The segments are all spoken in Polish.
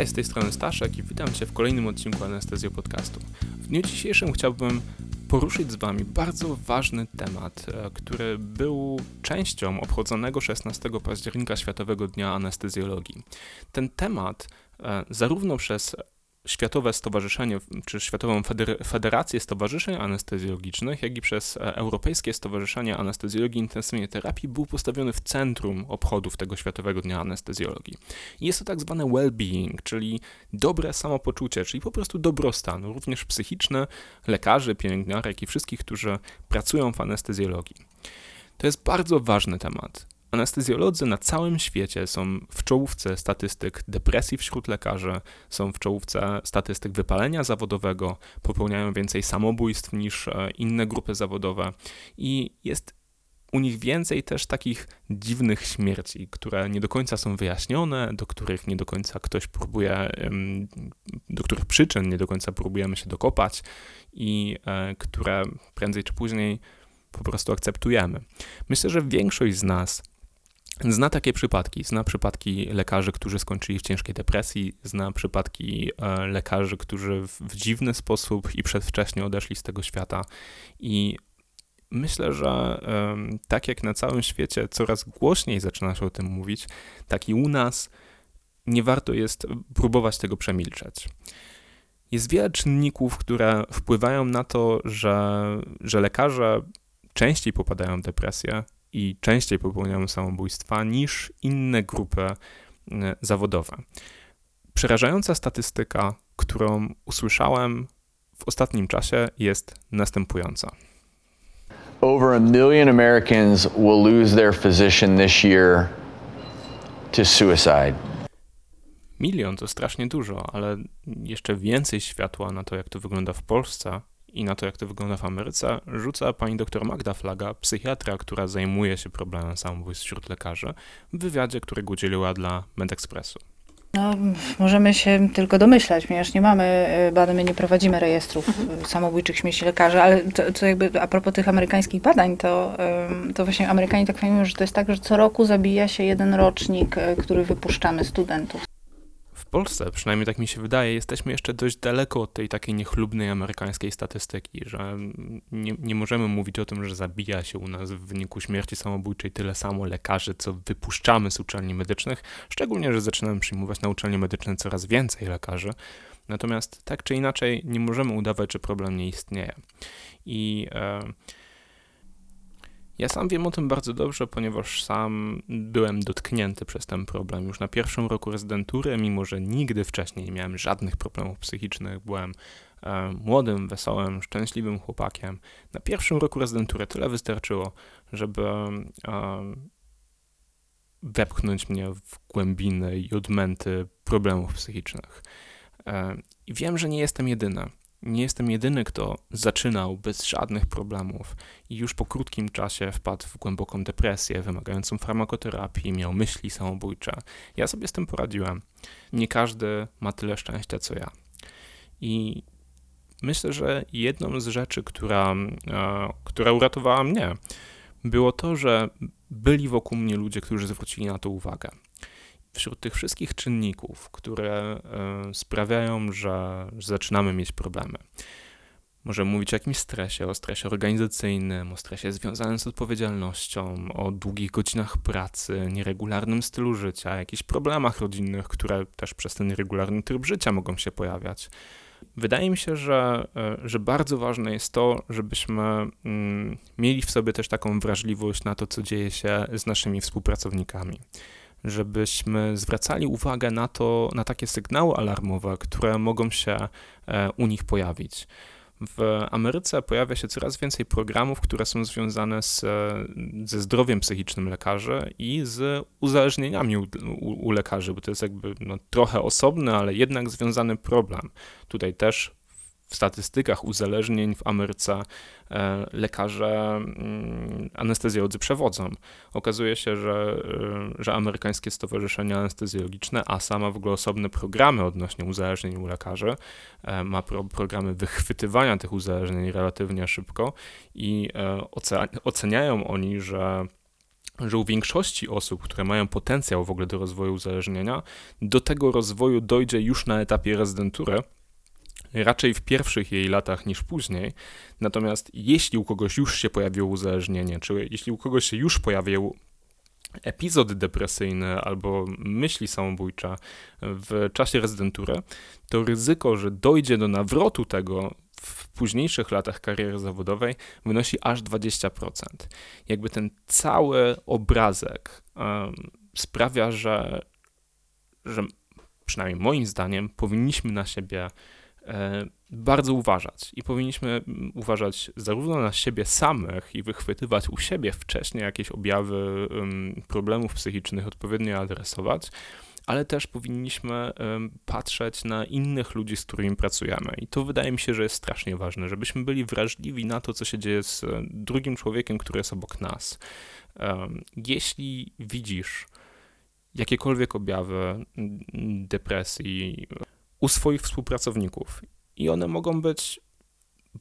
Cześć, z tej strony Staszek i witam Cię w kolejnym odcinku Anestezjo Podcastu. W dniu dzisiejszym chciałbym poruszyć z Wami bardzo ważny temat, e, który był częścią obchodzonego 16 października Światowego Dnia Anestezjologii. Ten temat e, zarówno przez Światowe Stowarzyszenie, czy Światową Federację Stowarzyszeń Anestezjologicznych, jak i przez e, Europejskie Stowarzyszenie Anestezjologii i Intensywnej Terapii był postawiony w centrum obchodów tego Światowego Dnia Anestezjologii. Jest to tak zwane well-being, czyli dobre samopoczucie, czyli po prostu dobrostan, również psychiczny lekarzy, pielęgniarek i wszystkich, którzy pracują w anestezjologii. To jest bardzo ważny temat. Anestezjolodzy na całym świecie są w czołówce statystyk depresji wśród lekarzy, są w czołówce statystyk wypalenia zawodowego, popełniają więcej samobójstw niż e, inne grupy zawodowe i jest u nich więcej też takich dziwnych śmierci, które nie do końca są wyjaśnione, do których nie do końca ktoś próbuje, do których przyczyn nie do końca próbujemy się dokopać i e, które prędzej czy później po prostu akceptujemy. Myślę, że większość z nas Zna takie przypadki. Zna przypadki lekarzy, którzy skończyli w ciężkiej depresji, zna przypadki e, lekarzy, którzy w, dziwny sposób i przedwcześnie odeszli z tego świata. I myślę, że tak jak na całym świecie coraz głośniej zaczyna się o tym mówić, tak i u nas nie warto jest próbować tego przemilczeć. Jest wiele czynników, które wpływają na to, że, że lekarze częściej popadają w depresję, i częściej popełniają samobójstwa niż inne grupy e, zawodowe. Przerażająca statystyka, którą usłyszałem w ostatnim czasie, jest następująca. Over a million Americans will lose their physician this year to suicide. Milion to strasznie dużo, ale jeszcze więcej światła na to, jak to wygląda w Polsce, i na to, jak to wygląda w Ameryce, rzuca pani dr Magda Flaga, psychiatra, która zajmuje się problemem samobójstw wśród lekarzy, w wywiadzie, którego udzieliła dla MedExpressu. No, możemy się tylko domyślać, ponieważ nie mamy e, badań, my nie prowadzimy rejestrów mhm. samobójczych śmierci lekarzy, ale to, to, jakby a propos tych amerykańskich badań, to, to właśnie Amerykanie tak mówią, że to jest tak, że co roku zabija się jeden rocznik, e, który wypuszczamy studentów. Polsce, przynajmniej tak mi się wydaje, jesteśmy jeszcze dość daleko od tej takiej niechlubnej amerykańskiej statystyki, że nie, nie możemy mówić o tym, że zabija się u nas w wyniku śmierci samobójczej tyle samo lekarzy, co wypuszczamy z uczelni medycznych, szczególnie, że zaczynamy przyjmować na uczelnie medyczne coraz więcej lekarzy. Natomiast tak czy inaczej nie możemy udawać, że problem nie istnieje. I e, ja sam wiem o tym bardzo dobrze, ponieważ sam byłem dotknięty przez ten problem już na pierwszym roku rezydentury, mimo że nigdy wcześniej nie miałem żadnych problemów psychicznych. Byłem e, młodym, wesołym, szczęśliwym chłopakiem. Na pierwszym roku rezydentury tyle wystarczyło, żeby e, wepchnąć mnie w głębiny i odmęty problemów psychicznych. E, I wiem, że nie jestem jedyny. Nie jestem jedyny, kto zaczynał bez żadnych problemów i już po krótkim czasie wpadł w głęboką depresję wymagającą farmakoterapii, miał myśli samobójcze. Ja sobie z tym poradziłem. Nie każdy ma tyle szczęścia co ja. I myślę, że jedną z rzeczy, która, e, która uratowała mnie, było to, że byli wokół mnie ludzie, którzy zwrócili na to uwagę wśród tych wszystkich czynników, które e, sprawiają, że, zaczynamy mieć problemy. Możemy mówić o jakimś stresie, o stresie organizacyjnym, o stresie związanym z odpowiedzialnością, o długich godzinach pracy, nieregularnym stylu życia, jakichś problemach rodzinnych, które też przez ten nieregularny tryb życia mogą się pojawiać. Wydaje mi się, że, e, że bardzo ważne jest to, żebyśmy mm, mieli w sobie też taką wrażliwość na to, co dzieje się z naszymi współpracownikami żebyśmy zwracali uwagę na to, na takie sygnały alarmowe, które mogą się e, u nich pojawić. W Ameryce pojawia się coraz więcej programów, które są związane z, ze zdrowiem psychicznym lekarzy i z uzależnieniami u, u, u lekarzy, bo to jest jakby no, trochę osobny, ale jednak związany problem. Tutaj też w statystykach uzależnień w Ameryce e, lekarze mm, anestezjolodzy przewodzą. Okazuje się, że, e, że amerykańskie stowarzyszenie anestezjologiczne ASA ma w ogóle osobne programy odnośnie uzależnień u lekarzy, e, ma pro, programy wychwytywania tych uzależnień relatywnie szybko i oceniają oni, że że u większości osób, które mają potencjał w ogóle do rozwoju uzależnienia, do tego rozwoju dojdzie już na etapie rezydentury, raczej w pierwszych jej latach niż później. Natomiast jeśli u kogoś już się pojawiło uzależnienie, czy jeśli u kogoś się już pojawił epizod depresyjny albo myśli samobójcze w czasie rezydentury, to ryzyko, że dojdzie do nawrotu tego w późniejszych latach kariery zawodowej wynosi aż 20%. Jakby ten cały obrazek um, sprawia, że, że przynajmniej moim zdaniem powinniśmy na siebie bardzo uważać i powinniśmy uważać zarówno na siebie samych i wychwytywać u siebie wcześniej jakieś objawy problemów psychicznych, odpowiednio adresować, ale też powinniśmy patrzeć na innych ludzi, z którymi pracujemy. I to wydaje mi się, że jest strasznie ważne, żebyśmy byli wrażliwi na to, co się dzieje z e, drugim człowiekiem, który jest obok nas. Jeśli widzisz jakiekolwiek objawy depresji u swoich współpracowników, i one mogą być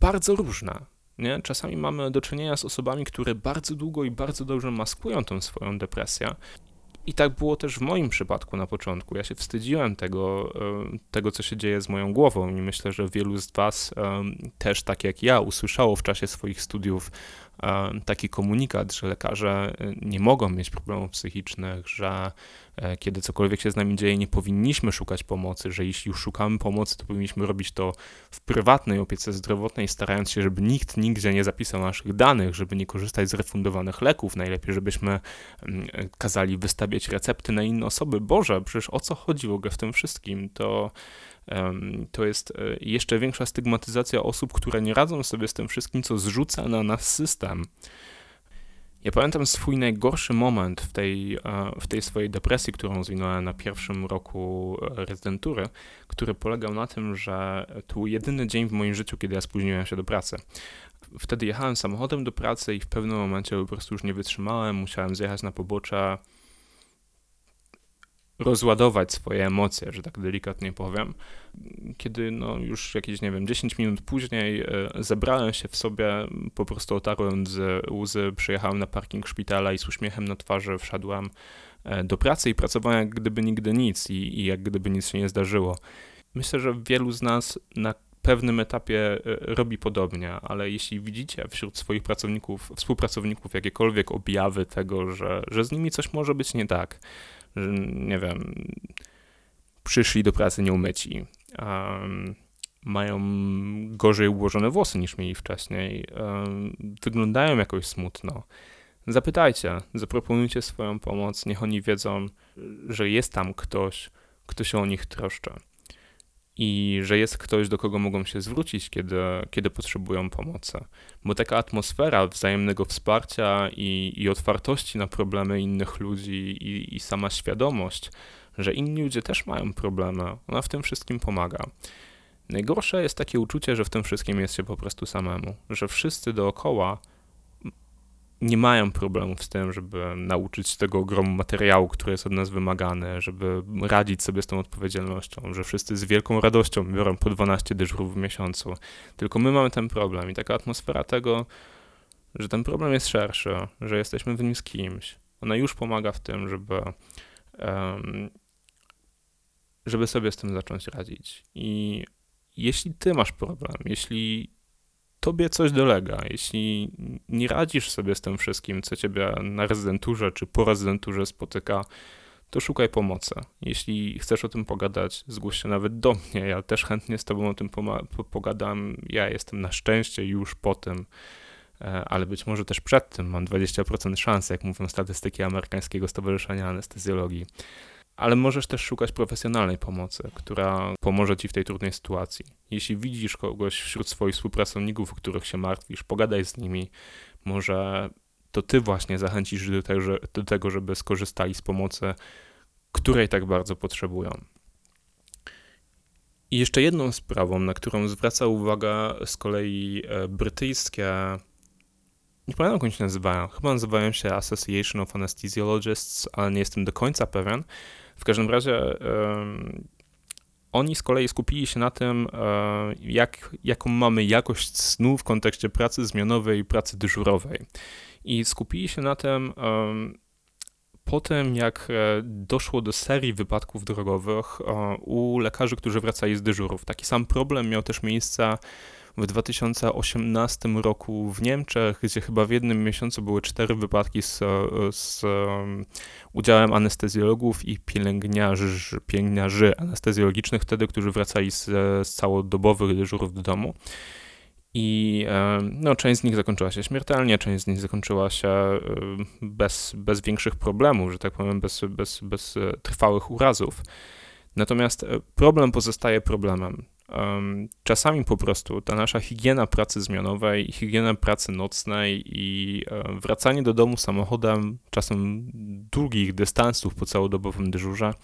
bardzo różne. Nie? Czasami mamy do czynienia z osobami, które bardzo długo i bardzo dobrze maskują tą swoją depresję i tak było też w moim przypadku na początku. Ja się wstydziłem tego, e, tego, co się dzieje z moją głową, i myślę, że wielu z Was e, też, tak jak ja, usłyszało w czasie swoich studiów taki komunikat, że lekarze e, nie mogą mieć problemów psychicznych, że e, kiedy cokolwiek się z nami dzieje, nie powinniśmy szukać pomocy, że jeśli już szukamy pomocy, to powinniśmy robić to w prywatnej opiece zdrowotnej, starając się, żeby nikt nigdzie nie zapisał naszych danych, żeby nie korzystać z refundowanych leków. Najlepiej, żebyśmy mm, kazali wystawiać recepty na inne osoby. Boże, przecież o co chodzi w ogóle w tym wszystkim? To to jest e, jeszcze większa stygmatyzacja osób, które nie radzą sobie z tym wszystkim, co zrzuca na nas system. Ja pamiętam swój najgorszy moment w tej, e, w tej swojej depresji, którą zwinąłem na pierwszym roku e, rezydentury, który polegał na tym, że to był jedyny dzień w moim życiu, kiedy ja spóźniłem się do pracy. Wtedy jechałem samochodem do pracy i w pewnym momencie po prostu już nie wytrzymałem, musiałem zjechać na pobocze rozładować swoje emocje, że tak delikatnie powiem. Kiedy no, już jakieś, nie wiem, 10 minut później e, zebrałem się w sobie, po prostu otarłem z łzy, przyjechałem na parking szpitala i z uśmiechem na twarzy wszedłem e, do pracy i pracowałem jak gdyby nigdy nic i, i jak gdyby nic się nie zdarzyło. Myślę, że wielu z nas na pewnym etapie e, robi podobnie, ale jeśli widzicie wśród swoich pracowników, współpracowników jakiekolwiek objawy tego, że, że z nimi coś może być nie tak, nie wiem, przyszli do pracy nieumyci, um, mają gorzej ułożone włosy niż mieli wcześniej, um, wyglądają jakoś smutno. Zapytajcie, zaproponujcie swoją pomoc, niech oni wiedzą, że jest tam ktoś, kto się o nich troszczy i że jest ktoś, do kogo mogą się zwrócić, kiedy, kiedy potrzebują pomocy. Bo taka atmosfera wzajemnego wsparcia i, i otwartości na problemy innych ludzi i, i sama świadomość, że inni ludzie też mają problemy, ona w tym wszystkim pomaga. Najgorsze jest takie uczucie, że w tym wszystkim jest się po prostu samemu, że wszyscy dookoła nie mają problemów z tym, żeby nauczyć tego ogromu materiału, który jest od nas wymagany, żeby radzić sobie z tą odpowiedzialnością, że wszyscy z wielką radością biorą po 12 dyżurów w miesiącu. Tylko my mamy ten problem i taka atmosfera tego, że ten problem jest szerszy, że jesteśmy w nim z kimś. Ona już pomaga w tym, żeby, żeby sobie z tym zacząć radzić. I jeśli ty masz problem, jeśli tobie coś dolega, jeśli nie radzisz sobie z tym wszystkim, co ciebie na rezydenturze czy po rezydenturze spotyka, to szukaj pomocy. Jeśli chcesz o tym pogadać, zgłoś się nawet do mnie. Ja też chętnie z tobą o tym pogadam. Ja jestem na szczęście już po tym, e, ale być może też przed tym mam 20% szans, jak mówią statystyki amerykańskiego Stowarzyszenia Anestezjologii ale możesz też szukać profesjonalnej pomocy, która pomoże ci w tej trudnej sytuacji. Jeśli widzisz kogoś wśród swoich współpracowników, o których się martwisz, pogadaj z nimi. Może to ty właśnie zachęcisz do tego, do tego żeby skorzystali z pomocy, której tak bardzo potrzebują. I jeszcze jedną sprawą, na którą zwraca uwagę z kolei e, brytyjskie, nie pamiętam jak się nazywają, chyba nazywają się Association of Anesthesiologists, ale nie jestem do końca pewien, w każdym razie Oni z kolei skupili się na tym, e, jak, jaką mamy jakość snu w kontekście pracy zmianowej i pracy dyżurowej. I skupili się na tym po tym, jak e, doszło do serii wypadków drogowych u lekarzy, którzy wracali z dyżurów. Taki sam problem miał też miejsce w 2018 roku w Niemczech, gdzie chyba w jednym miesiącu były cztery wypadki z, z um, udziałem anestezjologów i pielęgniarzy, pielęgniarzy anestezjologicznych wtedy, którzy wracali z, z całodobowych dyżurów do domu. I no, część z nich zakończyła się śmiertelnie, część z nich zakończyła się bez, bez większych problemów, że tak powiem, bez, bez, bez e, trwałych urazów. Natomiast e, problem pozostaje problemem. Czasami po prostu ta nasza higiena pracy zmianowej, higiena pracy nocnej i e, wracanie do domu samochodem, czasem długich dystansów po całodobowym dyżurze,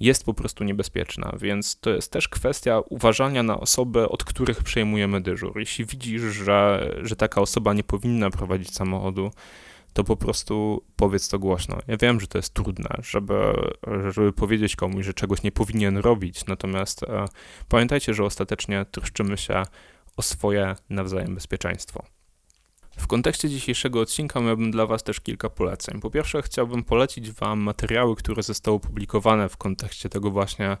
jest po prostu niebezpieczna, więc to jest też kwestia uważania na osoby, od których przejmujemy dyżur. Jeśli widzisz, że, że taka osoba nie powinna prowadzić samochodu, to po prostu powiedz to głośno. Ja wiem, że to jest trudne, żeby, żeby powiedzieć komuś, że czegoś nie powinien robić, natomiast e, pamiętajcie, że ostatecznie troszczymy się o swoje nawzajem bezpieczeństwo. W kontekście dzisiejszego odcinka miałbym dla Was też kilka poleceń. Po pierwsze, chciałbym polecić Wam materiały, które zostały opublikowane w kontekście tego właśnie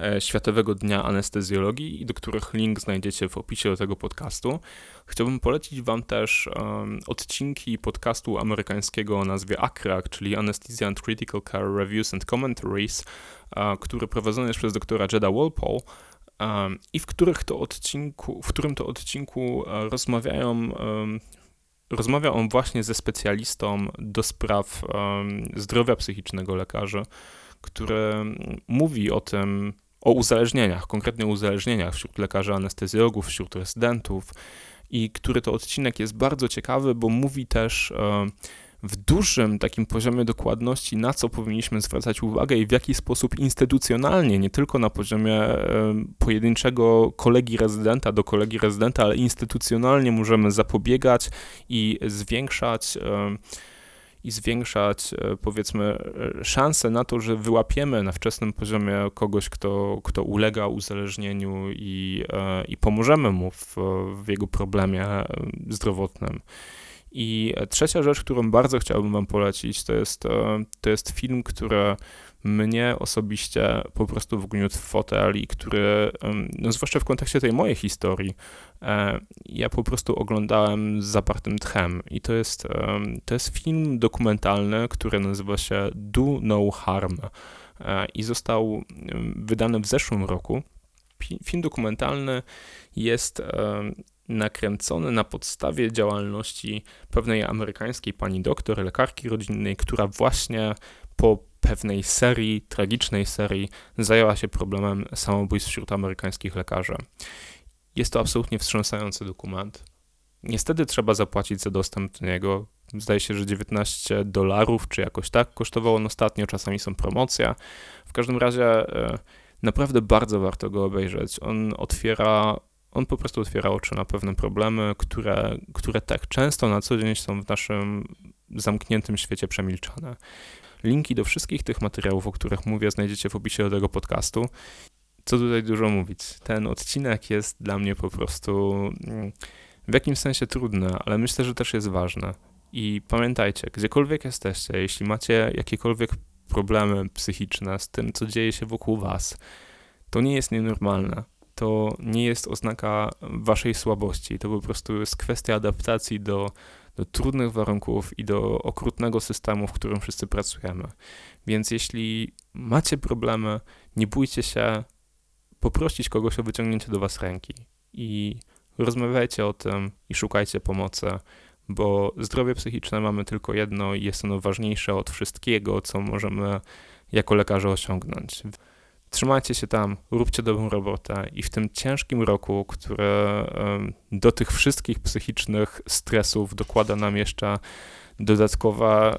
e, Światowego Dnia Anestezjologii i do których link znajdziecie w opisie do tego podcastu. Chciałbym polecić Wam też um, odcinki podcastu amerykańskiego o nazwie ACRAC, czyli Anesthesia and Critical Care Reviews and Commentaries, uh, który prowadzony jest przez doktora Jeda Walpole i w, których to odcinku, w którym to odcinku e, rozmawiają Rozmawia on właśnie ze specjalistą do spraw zdrowia psychicznego lekarzy, który mówi o tym, o uzależnieniach, konkretnie uzależnieniach wśród lekarzy anestezjologów, wśród rezydentów i który to odcinek jest bardzo ciekawy, bo mówi też w dużym takim poziomie dokładności, na co powinniśmy zwracać uwagę i w jaki sposób instytucjonalnie, nie tylko na poziomie pojedynczego kolegi rezydenta do kolegi rezydenta, ale instytucjonalnie możemy zapobiegać i zwiększać i zwiększać, e, powiedzmy, e, szanse na to, że wyłapiemy na wczesnym poziomie kogoś, kto, kto ulega uzależnieniu i, e, i pomożemy mu w, w jego problemie zdrowotnym. I trzecia rzecz, którą bardzo chciałbym Wam polecić, to jest, e, to jest film, który mnie osobiście po prostu wgniótł w fotel i który, no zwłaszcza w kontekście tej mojej historii, e, ja po prostu oglądałem z zapartym tchem. I to jest, to jest film dokumentalny, który nazywa się Do No Harm e, i został wydany w zeszłym roku. Film dokumentalny jest nakręcony na podstawie działalności pewnej amerykańskiej pani doktor, lekarki rodzinnej, która właśnie po pewnej serii, tragicznej serii, zajęła się problemem samobójstw wśród amerykańskich lekarzy. Jest to absolutnie wstrząsający dokument. Niestety trzeba zapłacić za dostęp do niego. Zdaje się, że 19 dolarów, czy jakoś tak kosztowało on ostatnio, czasami są promocje. W każdym razie e, naprawdę bardzo warto go obejrzeć. On otwiera on po prostu otwiera oczy na pewne problemy, które, które tak często na co dzień są w naszym zamkniętym świecie przemilczane. Linki do wszystkich tych materiałów, o których mówię, znajdziecie w opisie do tego podcastu. Co tutaj dużo mówić? Ten odcinek jest dla mnie po prostu mm, w jakimś sensie trudny, ale myślę, że też jest ważny. I pamiętajcie, gdziekolwiek jesteście, jeśli macie jakiekolwiek problemy psychiczne z tym, co dzieje się wokół was, to nie jest nienormalne to nie jest oznaka waszej słabości. To po prostu jest kwestia adaptacji do, do trudnych warunków i do okrutnego systemu, w którym wszyscy pracujemy. Więc jeśli macie problemy, nie bójcie się poprosić kogoś o wyciągnięcie do was ręki i rozmawiajcie o tym i szukajcie pomocy, bo zdrowie psychiczne mamy tylko jedno i jest ono ważniejsze od wszystkiego, co możemy jako lekarze osiągnąć. Trzymajcie się tam, róbcie dobrą robotę i w tym ciężkim roku, które do tych wszystkich psychicznych stresów dokłada nam jeszcze dodatkowa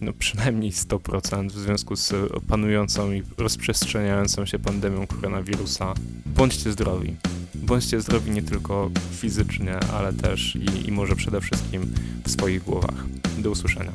no przynajmniej 100% w związku z panującą i rozprzestrzeniającą się pandemią koronawirusa. Bądźcie zdrowi. Bądźcie zdrowi nie tylko fizycznie, ale też i, i może przede wszystkim w swoich głowach. Do usłyszenia.